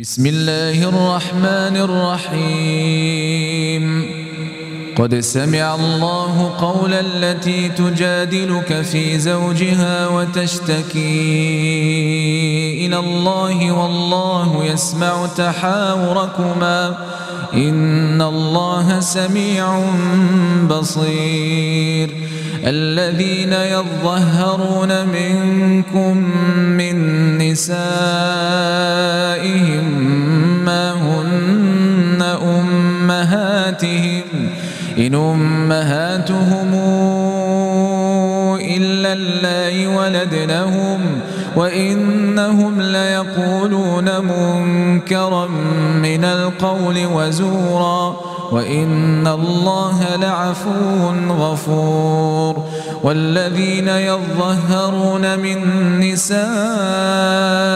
بسم الله الرحمن الرحيم. قد سمع الله قول التي تجادلك في زوجها وتشتكي إلى الله والله يسمع تحاوركما. إن الله سميع بصير. الذين يظهرون منكم من نسائهم إن أمهاتهم إلا الله ولدنهم وإنهم ليقولون منكرا من القول وزورا وإن الله لعفو غفور والذين يظهرون من نسائهم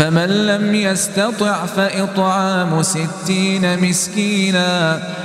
فمن لم يستطع فإطعام ستين مسكينا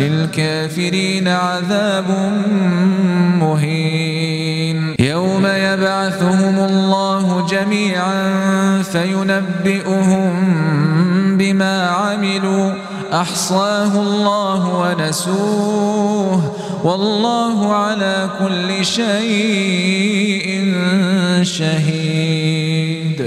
وللكافرين عذاب مهين. يوم يبعثهم الله جميعا فينبئهم بما عملوا. أحصاه الله ونسوه. والله على كل شيء شهيد.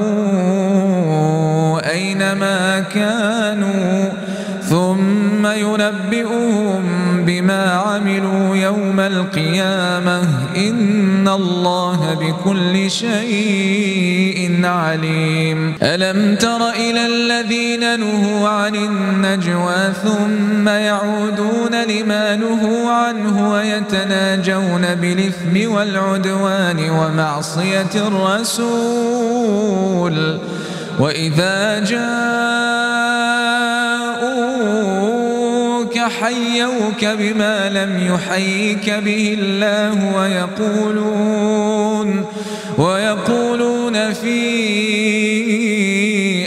ثم ينبئهم بما عملوا يوم القيامة. إن الله بكل شيء عليم. ألم تر إلى الذين نهوا عن النجوى ثم يعودون لما نهوا عنه ويتناجون بالإثم والعدوان ومعصية الرسول. وإذا جاءوك حيوك بما لم يحيك به الله ويقولون ويقولون في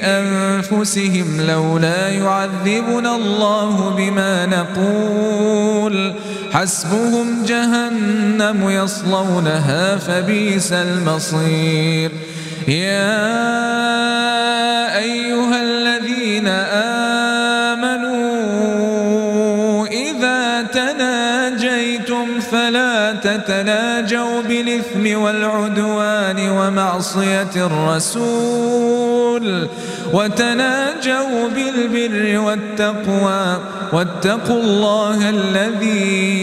أنفسهم لولا يعذبنا الله بما نقول. حسبهم جهنم يصلونها فبئس المصير. يا أيها الذين آمنوا تتناجوا بالإثم والعدوان ومعصية الرسول وتناجوا بالبر والتقوى واتقوا الله الذي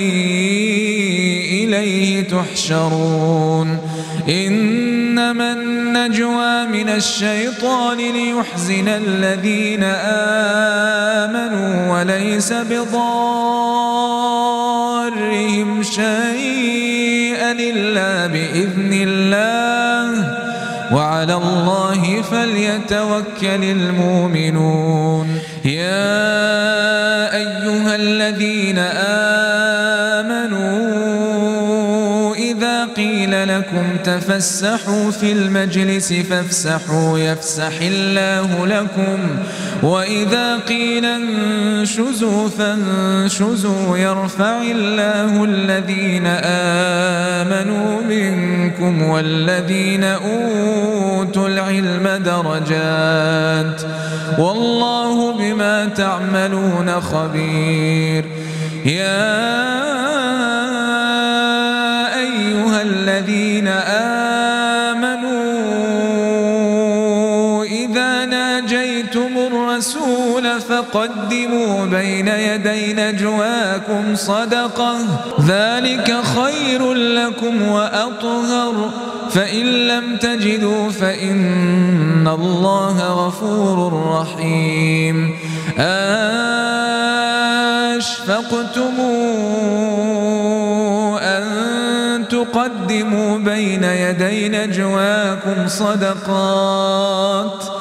إليه تحشرون. إنما النجوى من الشيطان ليحزن الذين آمنوا وليس بضارهم شيئا إلا بإذن الله. وعلى الله فليتوكل المؤمنون. يا أيها الذين آمنوا لكم تفسحوا في المجلس فافسحوا يفسح الله لكم. وإذا قيل انشزوا فانشزوا يرفع الله الذين آمنوا منكم والذين أوتوا العلم درجات. والله بما تعملون خبير. يا فقدموا بين يدي نجواكم صدقة. ذلك خير لكم وأطهر. فإن لم تجدوا فإن الله غفور رحيم. أشفقتم أن تقدموا بين يدي نجواكم صدقات.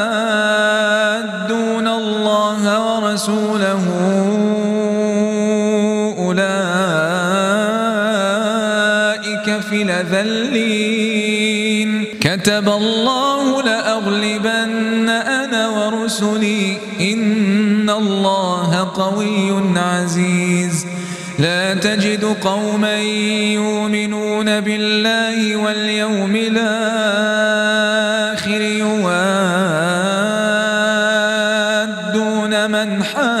ورسوله أولئك في لذلين كتب الله لأغلبن أنا ورسلي. إن الله قوي عزيز. لا تجد قوما يؤمنون بالله واليوم الآخر من حاد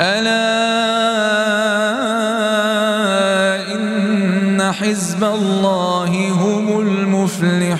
ألا إن حزب الله هم المفلحون.